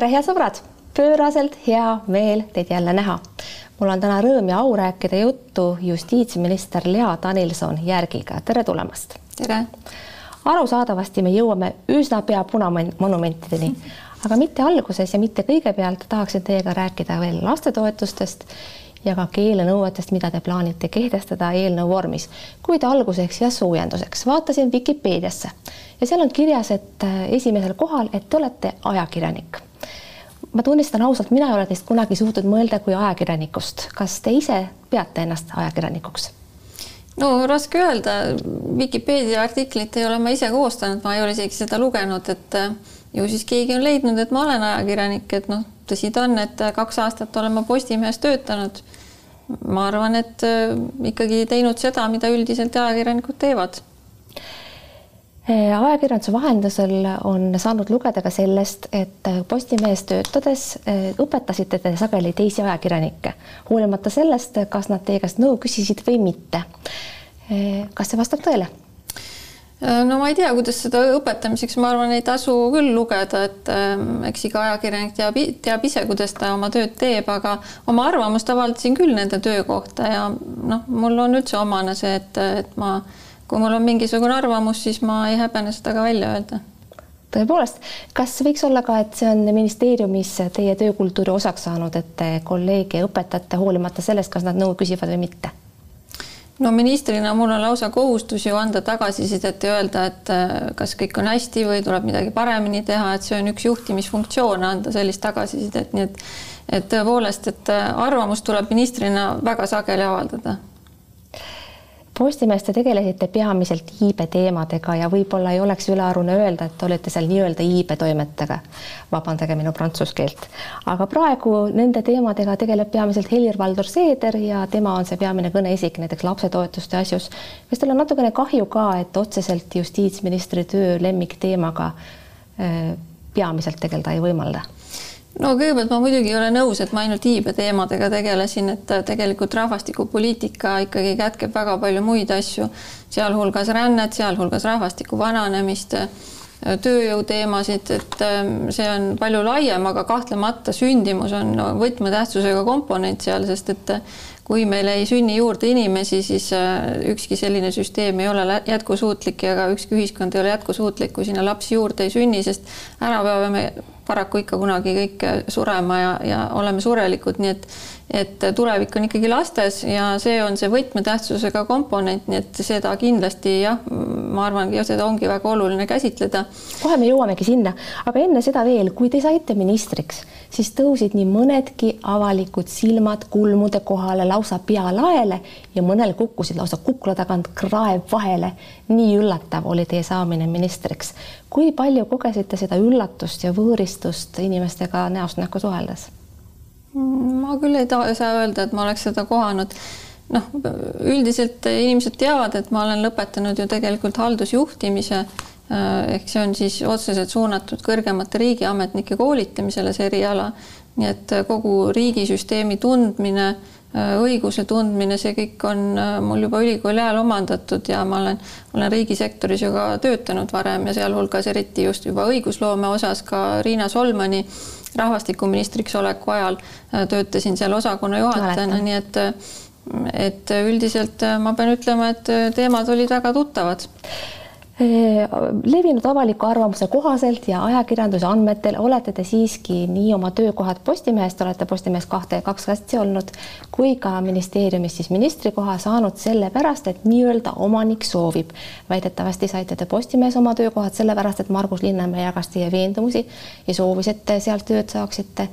tere, head sõbrad, pööraselt hea meel teid jälle näha. mul on täna rõõm ja au rääkida juttu justiitsminister Lea Danilson-Järgiga, tere tulemast. tere. arusaadavasti me jõuame üsna pea punamonumentideni, aga mitte alguses ja mitte kõigepealt tahaksin teiega rääkida veel lastetoetustest ja ka keelenõuetest, mida te plaanite kehtestada eelnõu vormis. kuid alguseks ja soojenduseks vaatasin Vikipeediasse ja seal on kirjas, et äh, esimesel kohal, et te olete ajakirjanik. Ma tunnistan ausalt, mina ei ole teist kunagi suutnud mõelda kui ajakirjanikust. kas te ise peate ennast ajakirjanikuks? no raske öelda, Vikipeedia artiklit ei ole ma ise koostanud, ma ei ole isegi seda lugenud, et äh, ju siis keegi on leidnud, et ma olen ajakirjanik, et noh, tõsi ta on, et kaks aastat olen ma Postimehes töötanud. ma arvan, et äh, ikkagi teinud seda, mida üldiselt ajakirjanikud teevad äh, ajakirjanduse vahendusel on saanud lugeda ka sellest, et Postimehes töötades äh, õpetasite te sageli teisi ajakirjanikke, hoolimata sellest, kas nad teie käest nõu küsisid või mitte. kas see vastab tõele? Äh, no ma ei tea, kuidas seda õpetamiseks, ma arvan, ei tasu küll lugeda, et äh, eks iga ajakirjanik teab, teab ise, kuidas ta oma tööd teeb, aga oma arvamust avaldasin küll nende töö kohta ja noh, mul on üldse omane see, et, et ma, kui mul on mingisugune arvamus, siis ma ei häbene seda ka välja öelda. Tõepoolest, kas võiks olla ka, et see on ministeeriumis teie töökultuuri osaks saanud, et kolleege õpetate hoolimata sellest, kas nad nõu küsivad või mitte? no ministrina mul on lausa kohustus ju anda tagasisidet ja öelda, et äh, kas kõik on hästi või tuleb midagi paremini teha, et see on üks juhtimisfunktsioon, anda sellist tagasisidet, nii et et tõepoolest, et äh, arvamust tuleb ministrina väga sageli avaldada Postimehes te tegelesite peamiselt iibeteemadega ja võib-olla ei oleks ülearune öelda, et olete seal nii-öelda iibetoimetaja. vabandage minu prantsuse keelt, aga praegu nende teemadega tegeleb peamiselt Helir-Valdor Seeder ja tema on see peamine kõneisik näiteks lapsetoetuste asjus. kas teil on natukene kahju ka, et otseselt justiitsministri töö lemmikteemaga äh, peamiselt tegeleda ei võimalda? No kõigepealt ma muidugi ei ole nõus, et ma ainult iibeteemadega tegelesin, et tegelikult rahvastikupoliitika ikkagi kätkeb väga palju muid asju, sealhulgas rännet, sealhulgas rahvastiku vananemist, tööjõuteemasid, et ähm, see on palju laiem, aga kahtlemata sündimus on võtmetähtsusega komponent seal, sest et kui meil ei sünni juurde inimesi, siis äh, ükski selline süsteem ei ole jätkusuutlik ja ka ükski ühiskond ei ole jätkusuutlik, kui sinna lapsi juurde ei sünni, sest ära peame paraku ikka kunagi kõik surema ja, ja oleme surelikud, nii et et tulevik on ikkagi lastes ja see on see võtmetähtsusega komponent, nii et seda kindlasti jah, ma arvan, ja seda ongi väga oluline käsitleda. kohe me jõuamegi sinna, aga enne seda veel, kui te saite ministriks, siis tõusid nii mõnedki avalikud silmad kulmude kohale lausa pea laele ja mõnel kukkusid lausa kukla tagant kraev vahele. nii üllatav oli teie saamine ministriks. kui palju kogesite seda üllatust ja võõristust inimestega näost näkku suheldes? Ma küll ei taha, saa öelda, et ma oleks seda kohanud. noh, üldiselt inimesed teavad, et ma olen lõpetanud ju tegelikult haldusjuhtimise äh, ehk see on siis otseselt suunatud kõrgemate riigiametnike koolitamisele, see eriala. nii et kogu riigisüsteemi tundmine, äh, õiguse tundmine, see kõik on äh, mul juba ülikooli ajal omandatud ja ma olen, olen riigisektoris ju ka töötanud varem ja sealhulgas eriti just juba õigusloome osas ka Riina Solmani rahvastikuministriks oleku ajal äh, töötasin seal osakonna juhatajana, nii et et üldiselt äh, ma pean ütlema, et äh, teemad olid väga tuttavad levinud avaliku arvamuse kohaselt ja ajakirjanduse andmetel olete te siiski nii oma töökohad Postimehes, te olete Postimehes kahte, kaks klassi olnud, kui ka ministeeriumis siis ministrikoha saanud sellepärast, et nii-öelda omanik soovib. väidetavasti saite te Postimehes oma töökohad sellepärast, et Margus Linnamäe jagas teie veendumusi ja soovis, et te sealt tööd saaksite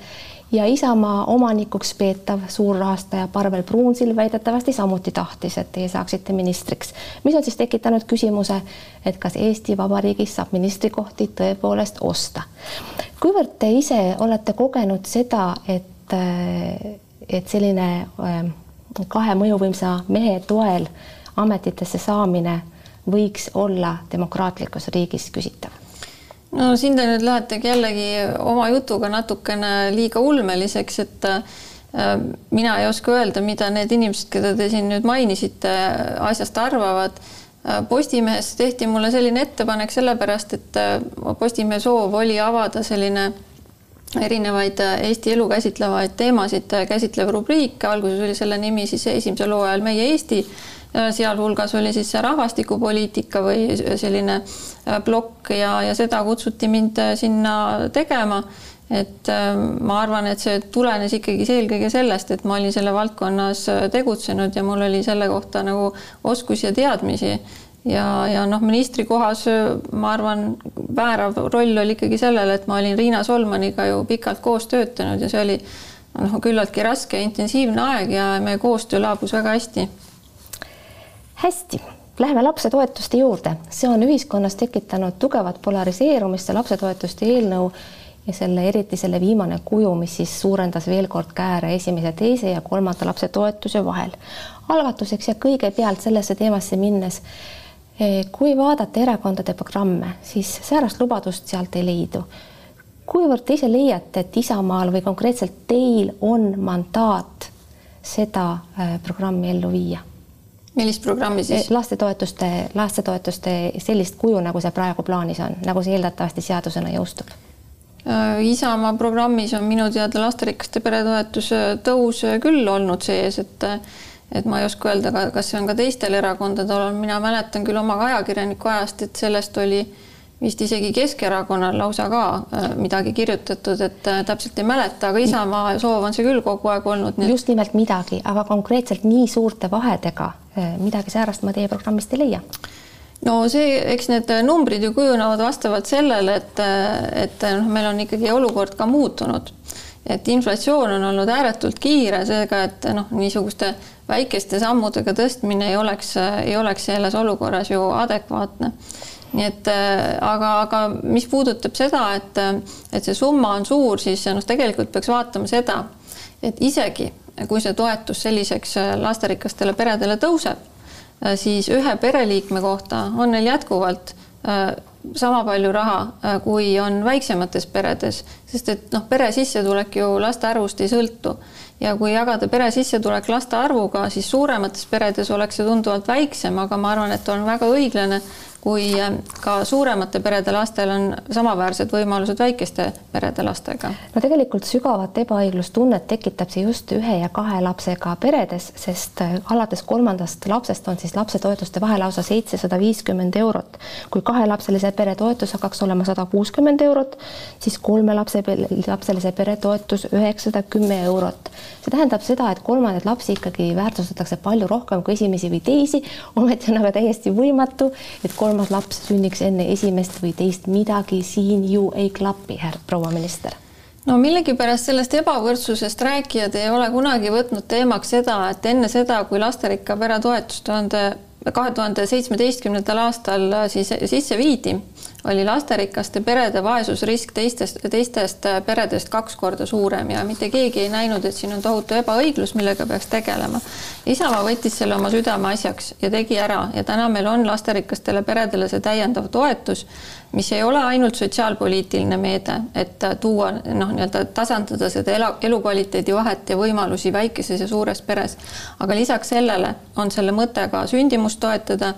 ja Isamaa omanikuks peetav suurrahastaja Parvel Pruunsild väidetavasti samuti tahtis, et teie saaksite ministriks, mis on siis tekitanud küsimuse, et kas Eesti Vabariigis saab ministrikohti tõepoolest osta. kuivõrd te ise olete kogenud seda, et, et selline äh, kahe mõjuvõimsa mehe toel ametitesse saamine võiks olla demokraatlikus riigis küsitav? No siin te nüüd lähetegi jällegi oma jutuga natukene liiga ulmeliseks, et äh, mina ei oska öelda, mida need inimesed, keda te siin nüüd mainisite, asjast arvavad. Äh, Postimehes tehti mulle selline ettepanek sellepärast, et äh, Postimehe soov oli avada selline erinevaid Eesti elu käsitlevaid teemasid käsitlev rubriik, alguses oli selle nimi siis esimesel hooajal Meie Eesti sealhulgas oli siis see rahvastikupoliitika või selline plokk ja, ja seda kutsuti mind sinna tegema et ma arvan, et see tulenes ikkagi eelkõige sellest, et ma olin selle valdkonnas äh, tegutsenud ja mul oli selle kohta nagu oskusi ja teadmisi ja, ja noh, ministri kohas äh, ma arvan, väärav roll oli ikkagi sellel, et ma olin Riina Solmaniga ju pikalt koos töötanud ja see oli noh, küllaltki raske ja intensiivne aeg ja meie koostöö laabus väga hästi. Hästi Läheme lapsetoetuste juurde, see on ühiskonnas tekitanud tugevat polariseerumist, see lapsetoetuste eelnõu ja selle, eriti selle viimane kuju, mis siis suurendas veel kord kääre esimese, teise ja kolmanda lapse toetuse vahel. algatuseks ja kõigepealt sellesse teemasse minnes, eh, kui vaadata erakondade programme, siis säärast lubadust sealt ei leidu. kuivõrd te ise leiate, et Isamaal või konkreetselt teil on mandaat seda eh, programmi ellu viia? Millist programmi siis? Eh, lastetoetuste, lastetoetuste sellist kuju, nagu see praegu plaanis on, nagu see eeldatavasti seadusena jõustub Äh, Isamaa programmis on minu teada lasterikaste peretoetuse tõus küll olnud sees, et et ma ei oska öelda, kas see on ka teistel erakondadel olnud, mina mäletan küll oma ajakirjaniku ajast, et sellest oli vist isegi Keskerakonnal lausa ka äh, midagi kirjutatud, et äh, täpselt ei mäleta, aga Isamaa soov on see küll kogu aeg olnud. just nimelt midagi, aga konkreetselt nii suurte vahedega midagi säärast ma teie programmist ei leia no see, eks need numbrid ju kujunevad vastavalt sellele, et, et noh, meil on ikkagi olukord ka muutunud. et inflatsioon on olnud ääretult kiire, seega et noh, niisuguste väikeste sammudega tõstmine ei oleks, ei oleks selles olukorras ju adekvaatne. nii et aga, aga mis puudutab seda, et, et see summa on suur, siis noh, tegelikult peaks vaatama seda, et isegi kui see toetus selliseks lasterikastele peredele tõuseb Äh, siis ühe pereliikme kohta on neil jätkuvalt äh, sama palju raha, äh, kui on väiksemates peredes, sest et noh, pere sissetulek ju laste arvust ei sõltu. Ja kui jagada pere sissetulek laste arvuga, siis suuremates peredes oleks see tunduvalt väiksem, aga ma arvan, et on väga õiglane kui äh, ka suuremate perede lastel on samaväärsed võimalused väikeste perede lastega. no tegelikult sügavat ebaõiglustunnet tekitab see just ühe ja kahe lapsega peredes, sest äh, alates kolmandast lapsest on siis lapsetoetuste vahe lausa seitsesada viiskümmend eurot. kui kahelapselise pere toetus hakkaks olema sada kuuskümmend eurot, siis kolme lapse, lapselise pere toetus üheksasada kümme eurot. see tähendab seda, et kolmandaid lapsi ikkagi väärtustatakse palju rohkem kui esimesi või teisi, ometi on aga täiesti võimatu, et kolmas laps sünniks enne esimest või teist, midagi siin ju ei klapi, proua minister. No millegipärast sellest ebavõrdsusest rääkijad ei ole kunagi võtnud teemaks seda, et enne seda, kui lasterikka pere toetus tuhande kahe tuhande seitsmeteistkümnendal aastal siis sisse viidi, oli lasterikaste perede vaesusrisk teistest, teistest peredest kaks korda suurem ja mitte keegi ei näinud, et siin on tohutu ebaõiglus, millega peaks tegelema. Isamaa võttis selle oma südameasjaks ja tegi ära ja täna meil on lasterikastele peredele see täiendav toetus, mis ei ole ainult sotsiaalpoliitiline meede, et tuua noh, nii-öelda tasandada seda elu, elukvaliteedi vahet ja võimalusi väikeses ja suures peres. aga lisaks sellele on selle mõte ka sündimust toetada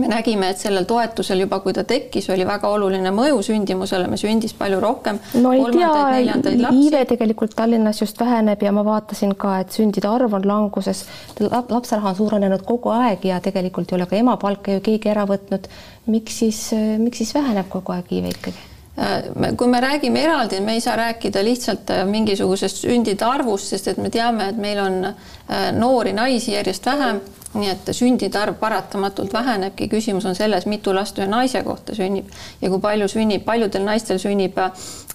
me nägime, et sellel toetusel juba, kui ta tekkis, oli väga oluline mõju sündimusele, me sündis palju rohkem. no ei tea, iive tegelikult Tallinnas just väheneb ja ma vaatasin ka, et sündide arv on languses. lapseraha on suurenenud kogu aeg ja tegelikult ei ole ka emapalka ju keegi ära võtnud. miks siis, miks siis väheneb kogu aeg iive ikkagi? Äh, kui me räägime eraldi, me ei saa rääkida lihtsalt äh, mingisugusest sündide arvust, sest et me teame, et meil on äh, noori naisi järjest vähem nii et sündide arv paratamatult vähenebki, küsimus on selles, mitu last ühe naise kohta sünnib ja kui palju sünnib, paljudel naistel sünnib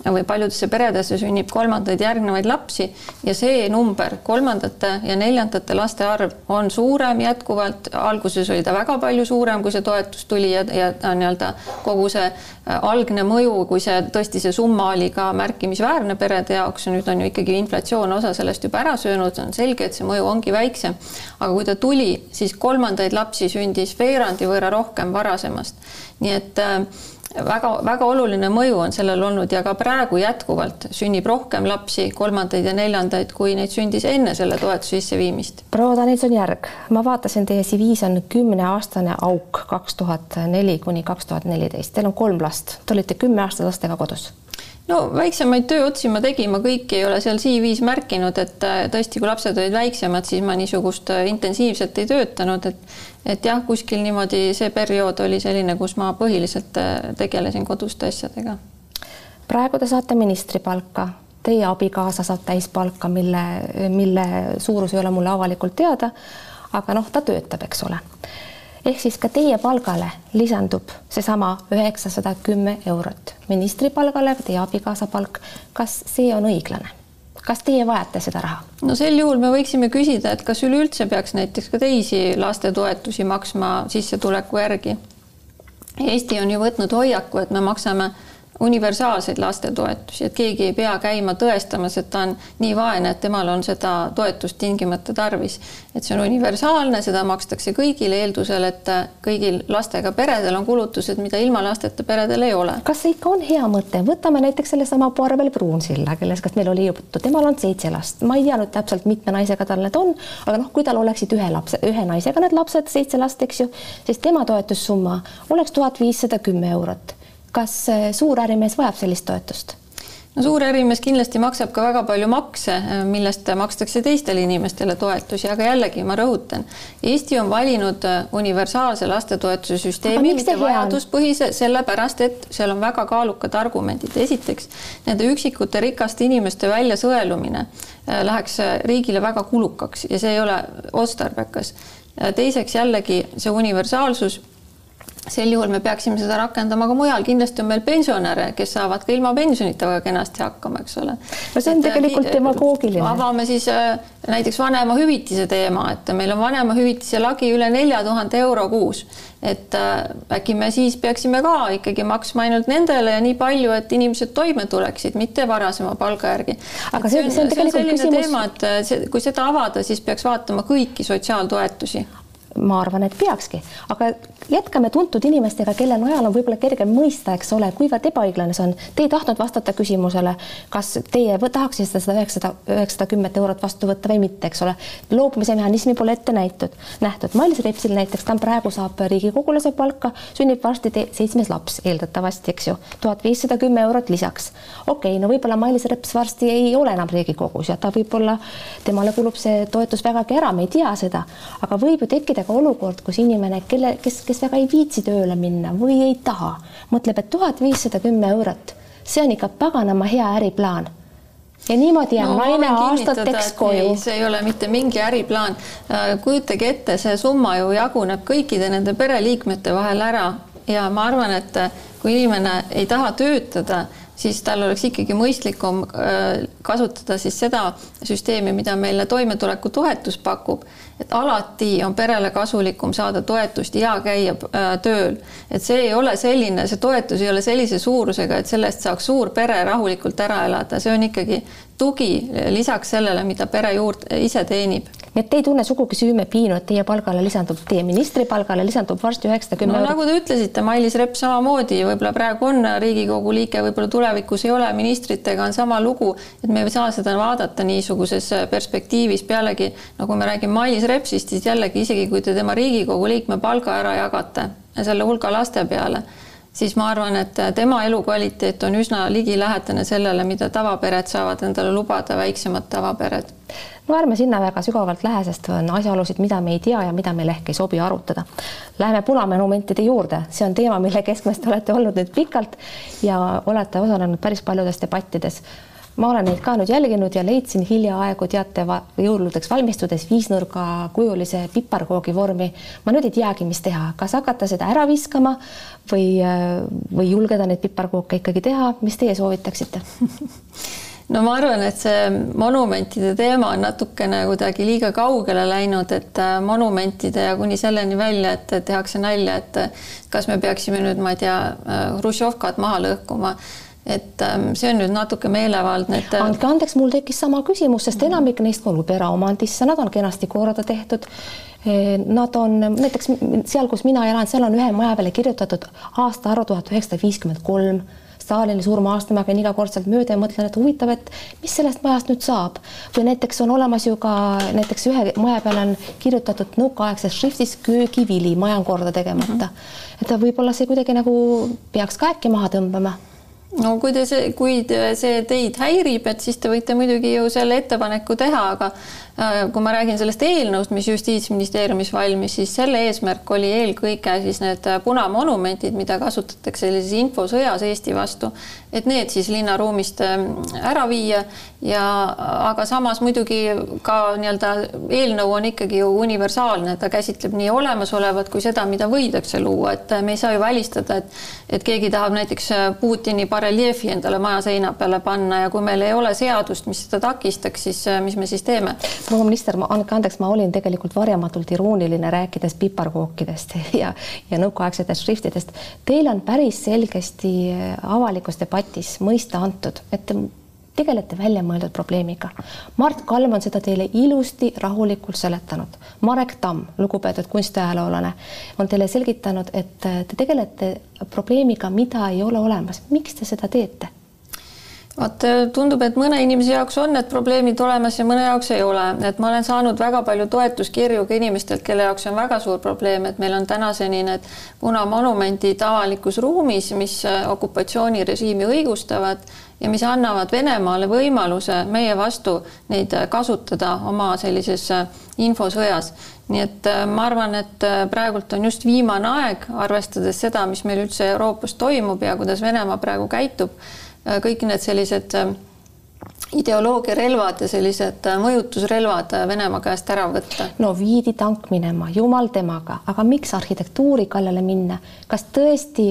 või paljudesse peredesse sünnib kolmandaid järgnevaid lapsi. Ja see number, kolmandate ja neljandate laste arv on suurem jätkuvalt, alguses oli ta väga palju suurem, kui see toetus tuli ja, ja nii-öelda kogu see äh, algne mõju, kui see tõesti see summa oli ka märkimisväärne perede jaoks, nüüd on ju ikkagi inflatsioon osa sellest juba ära söönud, on selge, et see mõju ongi väiksem. aga kui ta tuli, siis kolmandaid lapsi sündis veerandi võrra rohkem varasemast. nii et väga-väga äh, oluline mõju on sellel olnud ja ka praegu jätkuvalt sünnib rohkem lapsi, kolmandaid ja neljandaid, kui neid sündis enne selle toetuse sisseviimist. proua Danilson-Järg, ma vaatasin, teie CV-s on kümneaastane auk kaks tuhat neli kuni kaks tuhat neliteist, teil on kolm last, te olite kümme aastat lastega kodus no väiksemaid tööotsi ma tegin, ma kõiki ei ole seal CV-s märkinud, et äh, tõesti, kui lapsed olid väiksemad, siis ma niisugust äh, intensiivselt ei töötanud, et et jah, kuskil niimoodi see periood oli selline, kus ma põhiliselt äh, tegelesin koduste asjadega. praegu te saate ministripalka, teie abikaasa saab täispalka, mille, mille suurus ei ole mulle avalikult teada. aga noh, ta töötab, eks ole ehk siis ka teie palgale lisandub seesama üheksasada kümme eurot ministri palgale, teie abikaasa palk. kas see on õiglane? kas teie vajate seda raha? no sel juhul me võiksime küsida, et kas üleüldse peaks näiteks ka teisi lastetoetusi maksma sissetuleku järgi. Eesti on ju võtnud hoiaku, et me maksame universaalseid lastetoetusi, et keegi ei pea käima tõestamas, et ta on nii vaene, et temal on seda toetust tingimata tarvis. et see on universaalne, seda makstakse kõigile eeldusel, et kõigil lastega peredel on kulutused, mida ilma lasteta peredel ei ole. kas see ikka on hea mõte, võtame näiteks sellesama Parvel Pruunsilla, kellest ka meil oli juttu, temal on seitse last, ma ei tea nüüd täpselt, mitme naisega tal need on, aga noh, kui tal oleksid ühe lapse, ühe naisega need lapsed, seitse last, eks ju, siis tema toetussumma oleks tuhat viissada kümme eurot kas äh, suur ärimees vajab sellist toetust? no suur ärimees kindlasti maksab ka väga palju makse, äh, millest makstakse teistele inimestele toetusi, aga jällegi ma rõhutan, Eesti on valinud äh, universaalse lastetoetuse süsteemi, mitte vajaduspõhise, sellepärast et seal on väga kaalukad argumendid. esiteks, nende üksikute rikaste inimeste väljasõelumine läheks riigile väga kulukaks ja see ei ole otstarbekas. teiseks jällegi see universaalsus sel juhul me peaksime seda rakendama ka mujal, kindlasti on meil pensionäre, kes saavad ka ilma pensionita väga kenasti hakkama, eks ole. no see on et, äh, tegelikult demagoogiline. avame siis äh, näiteks vanemahüvitise teema, et meil on vanemahüvitise lagi üle nelja tuhande euro kuus. et äh, äkki me siis peaksime ka ikkagi maksma ainult nendele ja nii palju, et inimesed toime tuleksid, mitte varasema palga järgi. aga see, see on tegelikult küsimus. teema, et see, kui seda avada, siis peaks vaatama kõiki sotsiaaltoetusi ma arvan, et peakski, aga jätkame tuntud inimestega, kelle najal on võib-olla kergem mõista, eks ole, kuivõrd ebaõiglane see on. Te ei tahtnud vastata küsimusele, kas teie tahaksite seda üheksasada, üheksasada kümmet eurot vastu võtta või mitte, eks ole. loobumise mehhanismi pole ette näitud, nähtud. Mailis Repsil näiteks, ta praegu saab riigikogulase palka, sünnib varsti seitsmes laps eeldatavasti, eks ju, tuhat viissada kümme eurot lisaks. okei okay,, no võib-olla Mailis Reps varsti ei ole enam Riigikogus ja ta võib-olla, temale kulub see toetus vägagi ära, me ei tea seda, aga võib ju tekkida ka olukord, kus inimene, kelle, kes, kes väga ei viitsi tööle minna või ei taha, mõtleb, et tuhat viissada kümme eurot, see on ikka paganama hea äriplaan ja niimoodi jääb no, naine aastateks koju. see ei ole mitte mingi äriplaan. Äh, kujutage ette, see summa ju jaguneb kõikide nende pereliikmete vahel ära ja ma arvan, et kui inimene ei taha töötada, siis tal oleks ikkagi mõistlikum äh, kasutada siis seda süsteemi, mida meile toimetulekutoetus pakub et alati on perele kasulikum saada toetust ja käia äh, tööl. et see ei ole selline, see toetus ei ole sellise suurusega, et sellest saaks suur pere rahulikult ära elada, see on ikkagi tugi lisaks sellele, mida pere juurde ise teenib nii et te ei tunne sugugi süümepiinu, et teie palgale lisandub, teie ministri palgale lisandub varsti üheksasada kümme no, eurot. nagu te ütlesite, Mailis Repp samamoodi, võib-olla praegu on Riigikogu liige, võib-olla tulevikus ei ole, ministritega on sama lugu, et me ei saa seda vaadata niisuguses perspektiivis, pealegi nagu me räägime Mailis Repsist, siis jällegi isegi kui te tema Riigikogu liikme palga ära jagate selle hulga laste peale siis ma arvan, et tema elukvaliteet on üsna ligilähedane sellele, mida tavapered saavad endale lubada, väiksemad tavapered. no ärme sinna väga sügavalt lähe, sest on asjaolusid, mida me ei tea ja mida meil ehk ei sobi arutada. Läheme punamonumentide juurde, see on teema, mille keskmes te olete olnud nüüd pikalt ja olete osalenud päris paljudes debattides ma olen neid ka nüüd jälginud ja leidsin hiljaaegu teate jõuludeks valmistudes viisnurgakujulise piparkoogi vormi. ma nüüd ei teagi, mis teha, kas hakata seda ära viskama või, või julgeda neid piparkooke ikkagi teha, mis teie soovitaksite? No ma arvan, et see monumentide teema on natukene kuidagi liiga kaugele läinud, et äh, monumentide ja kuni selleni välja, et tehakse nalja, et kas me peaksime nüüd, ma ei tea, äh, Hruštšovkat maha lõhkuma et ähm, see on nüüd natuke meelevaldne, et. Äh, andke andeks, mul tekkis sama küsimus, sest enamik neist kuulub eraomandisse, nad on kenasti korda tehtud. Nad on näiteks seal, kus mina elan, seal on ühe maja peale kirjutatud aastaarv tuhat üheksasada viiskümmend kolm. Stalini surma aasta ma käin igakordselt mööda ja mõtlen, et huvitav, et mis sellest majast nüüd saab või näiteks on olemas ju ka näiteks ühe maja peale on kirjutatud nõukaaegses šriftis köögivili, maja on korda tegemata mm. -hmm. et võib-olla see kuidagi nagu peaks ka äkki maha tõmbama no kui te see, kui te, see teid häirib, et siis te võite muidugi ju selle ettepaneku teha, aga kui ma räägin sellest eelnõust, mis Justiitsministeeriumis valmis, siis selle eesmärk oli eelkõige siis need äh, punamonumendid, mida kasutatakse sellises infosõjas Eesti vastu, et need siis linnaruumist ähm, ära viia ja aga samas muidugi ka nii-öelda eelnõu on ikkagi ju universaalne, ta käsitleb nii olemasolevat kui seda, mida võidakse luua, et äh, me ei saa ju välistada, et et keegi tahab näiteks Putini bareljeefi endale maja seina peale panna ja kui meil ei ole seadust, mis seda takistaks, siis mis me siis teeme? Proua minister, ma andke andeks, ma olin tegelikult varjamatult irooniline, rääkides piparkookidest ja, ja nõukaaegsetest šriftidest. Teil on päris selgesti äh, avalikus debatis mõista antud, et te tegelete väljamõeldud probleemiga. Mart Kalm on seda teile ilusti rahulikult seletanud. Marek Tamm, lugupeetud kunstiajaloolane, on teile selgitanud, et äh, te tegelete probleemiga, mida ei ole olemas. miks te seda teete? Vot äh, tundub, et mõne inimese jaoks on need probleemid olemas ja mõne jaoks ei ole, et ma olen saanud väga palju toetuskirju ka inimestelt, kelle jaoks on väga suur probleem, et meil on tänaseni need punamonumendid avalikus ruumis, mis äh, okupatsioonirežiimi õigustavad ja mis annavad Venemaale võimaluse meie vastu neid äh, kasutada oma sellises infosõjas. nii et ma arvan, et praegult on just viimane aeg, arvestades seda, mis meil üldse Euroopas toimub ja kuidas Venemaa praegu käitub kõik need sellised äh, ideoloogiarelvad ja sellised äh, mõjutusrelvad Venemaa käest ära võtta. no viidi tank minema, jumal temaga, aga miks arhitektuuri kallale minna, kas tõesti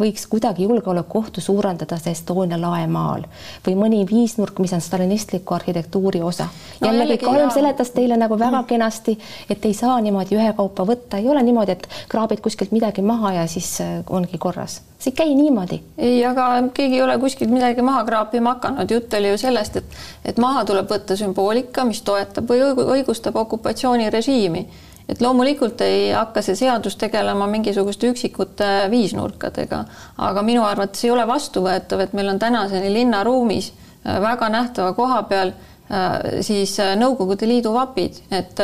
võiks kuidagi julgeolekuohtu suurendada see Estonia lae maal või mõni viisnurk, mis on stalinistliku arhitektuuri osa no,. jällegi Kalm seletas teile nagu väga mm. kenasti, et ei saa niimoodi ühekaupa võtta, ei ole niimoodi, et kraabid kuskilt midagi maha ja siis äh, ongi korras. see ei käi niimoodi. ei, aga keegi ei ole kuskilt midagi maha kraapima hakanud, jutt oli ju sellest, et et maha tuleb võtta sümboolika, mis toetab või õigustab okupatsioonirežiimi et loomulikult ei hakka see seadus tegelema mingisuguste üksikute viisnurkadega, aga minu arvates ei ole vastuvõetav, et meil on tänaseni linnaruumis äh, väga nähtava koha peal äh, siis äh, Nõukogude Liidu vapid, et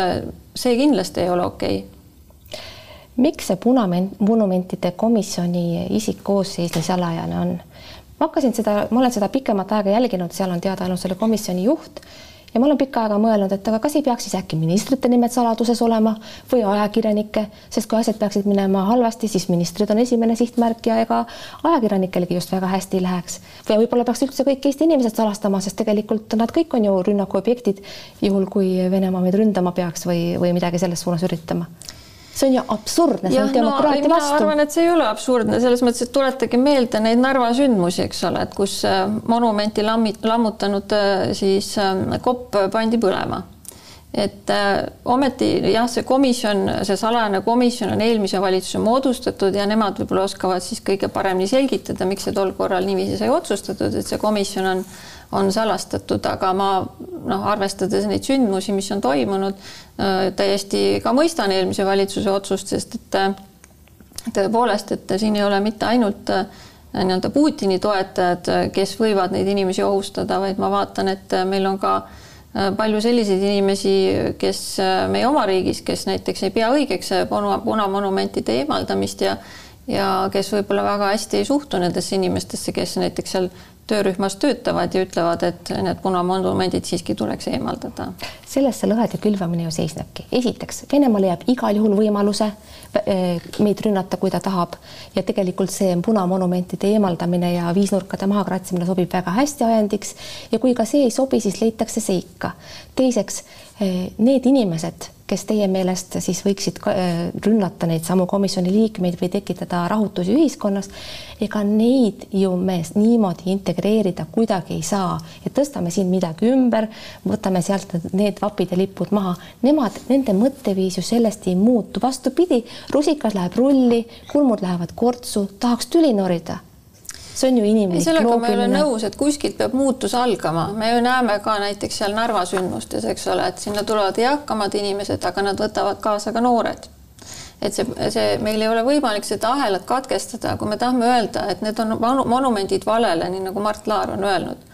see kindlasti ei ole okei okay. miks see punamonumentide komisjoni isikkoosseis nii salajane on? Ma hakkasin seda, ma olen seda pikemat aega jälginud, seal on teada ainult selle komisjoni juht ja ma olen pikka aega mõelnud, et aga kas ei peaks siis äkki ministrite nimed saladuses olema või ajakirjanike, sest kui asjad peaksid minema halvasti, siis ministrid on esimene sihtmärk ja ega ajakirjanikelegi just väga hästi ei läheks. või võib-olla peaks üldse kõik Eesti inimesed salastama, sest tegelikult nad kõik on ju rünnaku objektid, juhul kui Venemaa meid ründama peaks või, või midagi selles suunas üritama see on ju absurdne, see on demokraatia no, vastu. arvan, et see ei ole absurdne selles mõttes, et tuletage meelde neid Narva sündmusi, eks ole, et kus äh, monumenti lammi, lammutanud äh, siis äh, kopp pandi põlema. et ometi jah, see komisjon, see salajane komisjon on eelmise valitsuse moodustatud ja nemad võib-olla oskavad siis kõige paremini selgitada, miks see tol korral niiviisi sai otsustatud, et see komisjon on on salastatud, aga ma noh, arvestades neid sündmusi, mis on toimunud, äh, täiesti ka mõistan eelmise valitsuse otsust, sest et äh, tõepoolest, et siin ei ole mitte ainult äh, nii-öelda Putini toetajad, kes võivad neid inimesi ohustada, vaid ma vaatan, et meil on ka palju selliseid inimesi, kes meie oma riigis, kes näiteks ei pea õigeks punamonumentide eemaldamist ja ja kes võib-olla väga hästi ei suhtu nendesse inimestesse, kes näiteks seal töörühmas töötavad ja ütlevad, et need punamonumendid siiski tuleks eemaldada. selles see lõhede külvamine ju seisnebki. esiteks, Venemaal jääb igal juhul võimaluse eh, meid rünnata, kui ta tahab ja tegelikult see punamonumentide eemaldamine ja viisnurkade mahakratsimine sobib väga hästi ajendiks ja kui ka see ei sobi, siis leitakse see ikka. teiseks, eh, need inimesed kes teie meelest siis võiksid äh, rünnata neid samu komisjoni liikmeid või tekitada rahutusi ühiskonnas, ega neid ju me niimoodi integreerida kuidagi ei saa, et tõstame siin midagi ümber, võtame sealt need vapid ja lipud maha, nemad, nende mõtteviis ju sellest ei muutu, vastupidi, rusikas läheb rulli, kulmud lähevad kortsu, tahaks tüli norida see on ju inimlik. sellega ma ei ole nõus, et kuskilt peab muutus algama, me ju näeme ka näiteks seal Narva sündmustes, eks ole, et sinna tulevad eakamad inimesed, aga nad võtavad kaasa ka noored. et see, see, meil ei ole võimalik seda ahelat katkestada, kui me tahame öelda, et need on monumendid valele, nii nagu Mart Laar on öelnud,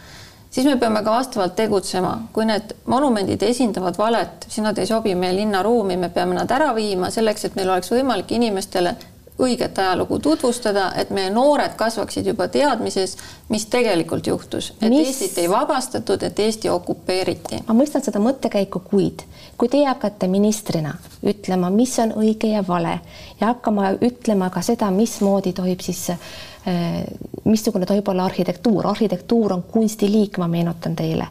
siis me peame ka vastavalt tegutsema, kui need monumendid esindavad valet, siis nad ei sobi meie linnaruumi, me peame nad ära viima selleks, et meil oleks võimalik inimestele õiget ajalugu tutvustada, et meie noored kasvaksid juba teadmises, mis tegelikult juhtus, et mis... Eestit ei vabastatud, et Eesti okupeeriti. ma mõistan seda mõttekäiku, kuid kui teie hakkate ministrina ütlema, mis on õige ja vale ja hakkama ütlema ka seda, mismoodi tohib siis missugune tohib olla arhitektuur, arhitektuur on kunstiliik, ma meenutan teile,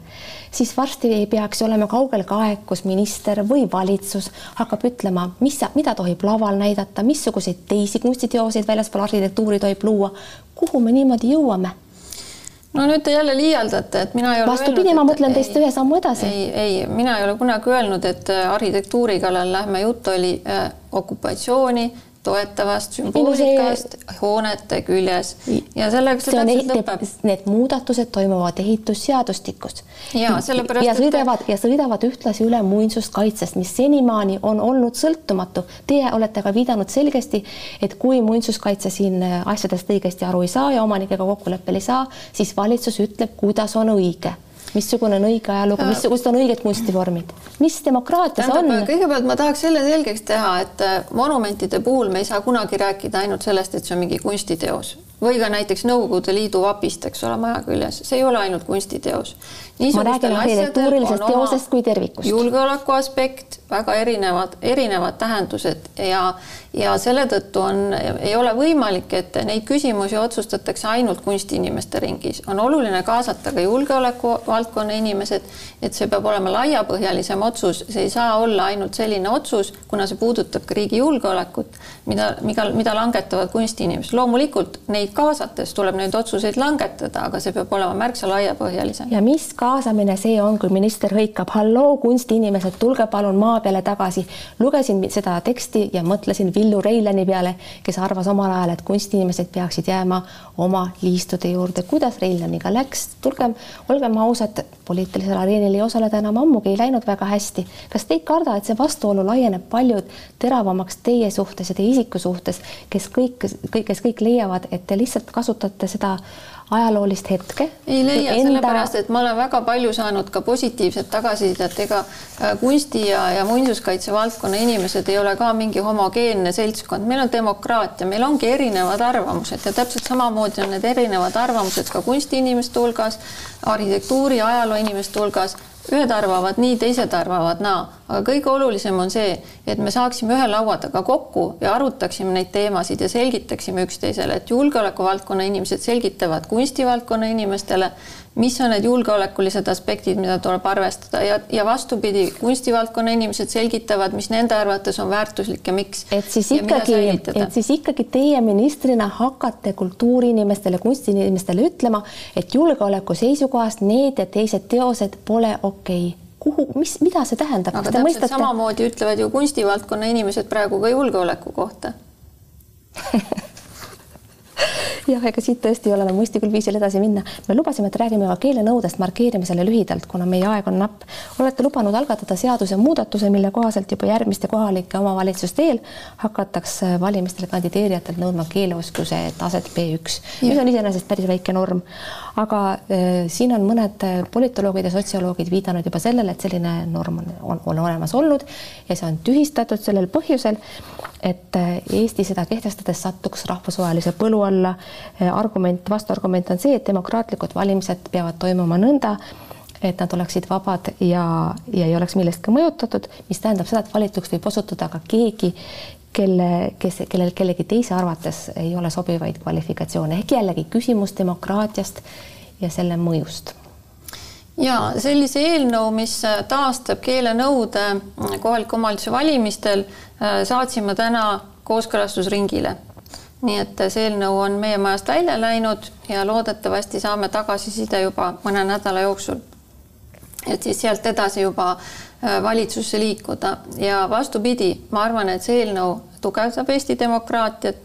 siis varsti ei peaks olema kaugel ka aeg, kus minister või valitsus hakkab ütlema, mis, mida tohib laval näidata, missuguseid teisi kunstiteoseid väljaspool arhitektuuri tohib luua, kuhu me niimoodi jõuame? No nüüd te jälle liialdate, et mina ei ole vastupidi, ma mõtlen teist ühe sammu edasi. ei, ei, mina ei ole kunagi öelnud, et äh, arhitektuuri kallal lähme, jutt oli äh, okupatsiooni toetavast sümboolikast see... hoonete küljes ja sellega see, see täpselt lõpeb. Need muudatused toimuvad ehitusseadustikus. ja sellepärast. ja sõidavad et... ja sõidavad ühtlasi üle muinsuskaitsest, mis senimaani on olnud sõltumatu. Teie olete ka viidanud selgesti, et kui muinsuskaitse siin asjadest õigesti aru ei saa ja omanikega kokkuleppele ei saa, siis valitsus ütleb, kuidas on õige missugune on õige ajalugu, missugused on õiged kunstivormid, mis demokraatias on? kõigepealt ma tahaks selle selgeks teha, et äh, monumentide puhul me ei saa kunagi rääkida ainult sellest, et see on mingi kunstiteos. Või ka näiteks Nõukogude Liidu vapist, eks ole, maja küljes, see ei ole ainult kunstiteos. Ma räägin arhitektuurilisest teosest kui tervikust. julgeoleku aspekt, väga erinevad, erinevad tähendused ja, ja selle tõttu on, ei ole võimalik, et neid küsimusi otsustatakse ainult kunstiinimeste ringis, on oluline kaasata ka julgeoleku valdkonna inimesed, et see peab olema laiapõhjalisem otsus, see ei saa olla ainult selline otsus, kuna see puudutab ka riigi julgeolekut, mida, mida, mida langetavad kunstiinimesed. loomulikult neid kaasates tuleb neid otsuseid langetada, aga see peab olema märksa laiapõhjalisem. ja mis kaasamine see on, kui minister hõikab, halloo, kunstiinimesed, tulge palun maa peale tagasi. lugesin seda teksti ja mõtlesin Villu Reilani peale, kes arvas omal ajal, et kunstiinimesed peaksid jääma oma liistude juurde. kuidas Reilaniga läks? tulgem, olgem ausad, poliitilisel areenil ei osaleda enam ammugi ei läinud väga hästi. kas te ei karda, et see vastuolu laieneb palju teravamaks teie suhtes ja teie isiku suhtes, kes kõik, kõik, kes kõik leiavad, et te lihtsalt kasutate seda ajaloolist hetke. ei leia enda..., sellepärast et ma olen väga palju saanud ka positiivset tagasisidet, ega äh, kunsti ja, ja muinsuskaitse valdkonna inimesed ei ole ka mingi homogeenne seltskond, meil on demokraatia, meil ongi erinevad arvamused. Ja täpselt samamoodi on need erinevad arvamused ka kunstiinimeste hulgas, arhitektuuri, ajaloo inimeste hulgas ühed arvavad nii, teised arvavad naa, aga kõige olulisem on see, et me saaksime ühe laua taga kokku ja arutaksime neid teemasid ja selgitaksime üksteisele, et julgeolekuvaldkonna inimesed selgitavad kunstivaldkonna inimestele, mis on need julgeolekulised aspektid, mida tuleb arvestada ja, ja vastupidi, kunstivaldkonna inimesed selgitavad, mis nende arvates on väärtuslik ja miks. et siis ikkagi, et siis ikkagi teie ministrina hakkate kultuuriinimestele, kunstiinimestele ütlema, et julgeoleku seisukohast need ja teised teosed pole okei okay kuhu, mis, mida see tähendab? aga täpselt mõistate? samamoodi ütlevad ju kunstivaldkonna inimesed praegu ka julgeoleku kohta jah, ega siit tõesti ei ole enam mõistlikul viisil edasi minna. me lubasime, et räägime ka keelenõudest, markeerime selle lühidalt, kuna meie aeg on napp. olete lubanud algatada seadusemuudatuse, mille kohaselt juba järgmiste kohalike omavalitsuste eel hakatakse valimistele kandideerijatelt nõudma keeleoskuse taset B1, mis on iseenesest päris väike norm. aga äh, siin on mõned politoloogid ja sotsioloogid viidanud juba sellele, et selline norm on, on, on olemas olnud ja see on tühistatud sellel põhjusel, et äh, Eesti seda kehtestades satuks rahvusvahelise põlu alla. Eh, argument, vastuargument on see, et demokraatlikud valimised peavad toimuma nõnda, et nad oleksid vabad ja, ja ei oleks millestki mõjutatud, mis tähendab seda, et valituks võib osutuda ka keegi, kelle, kes, kellel kellegi teise arvates ei ole sobivaid kvalifikatsioone. Ehk jällegi küsimus demokraatiast ja selle mõjust ja sellise eelnõu, mis taastab keelenõude kohaliku omavalitsuse valimistel, saatsime täna kooskõlastusringile nii et see eelnõu on meie majast välja läinud ja loodetavasti saame tagasiside juba mõne nädala jooksul. et siis sealt edasi juba äh, valitsusse liikuda ja vastupidi, ma arvan, et see eelnõu tugevdab Eesti demokraatiat,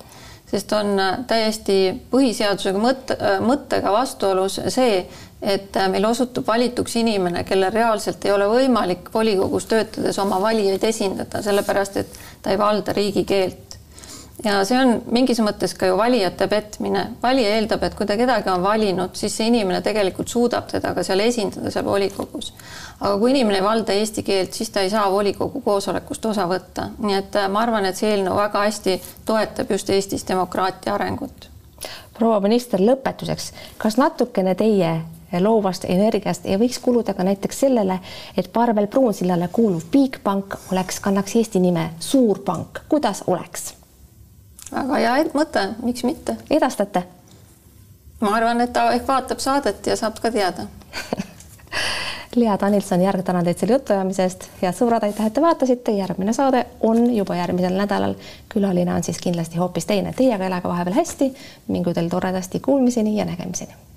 sest on äh, täiesti põhiseadusega mõtte, äh, mõttega vastuolus see, et meil osutub valituks inimene, kellel reaalselt ei ole võimalik volikogus töötades oma valijaid esindada, sellepärast et ta ei valda riigikeelt ja see on mingis mõttes ka ju valijate petmine. valija eeldab, et kui ta kedagi on valinud, siis see inimene tegelikult suudab teda ka seal esindada seal volikogus. aga kui inimene ei valda eesti keelt, siis ta ei saa volikogu koosolekust osa võtta. nii et äh, ma arvan, et see eelnõu väga hästi toetab just Eestis demokraatia arengut. proua minister, lõpetuseks, kas natukene teie loovast energiast ei võiks kuluda ka näiteks sellele, et Parvel Pruunsillale kuuluv Bigbank oleks, kannaks Eesti nime Suurpank, kuidas oleks? väga hea mõte, miks mitte. edastate? ma arvan, et ta ehk vaatab saadet ja saab ka teada Lea Danilson, Järg, tänan teid selle jutuajamise eest. head sõbrad, aitäh, et te vaatasite. järgmine saade on juba järgmisel nädalal. külaline on siis kindlasti hoopis teine. Teiega elage vahepeal hästi, mingu teil toredasti kuulmiseni ja nägemiseni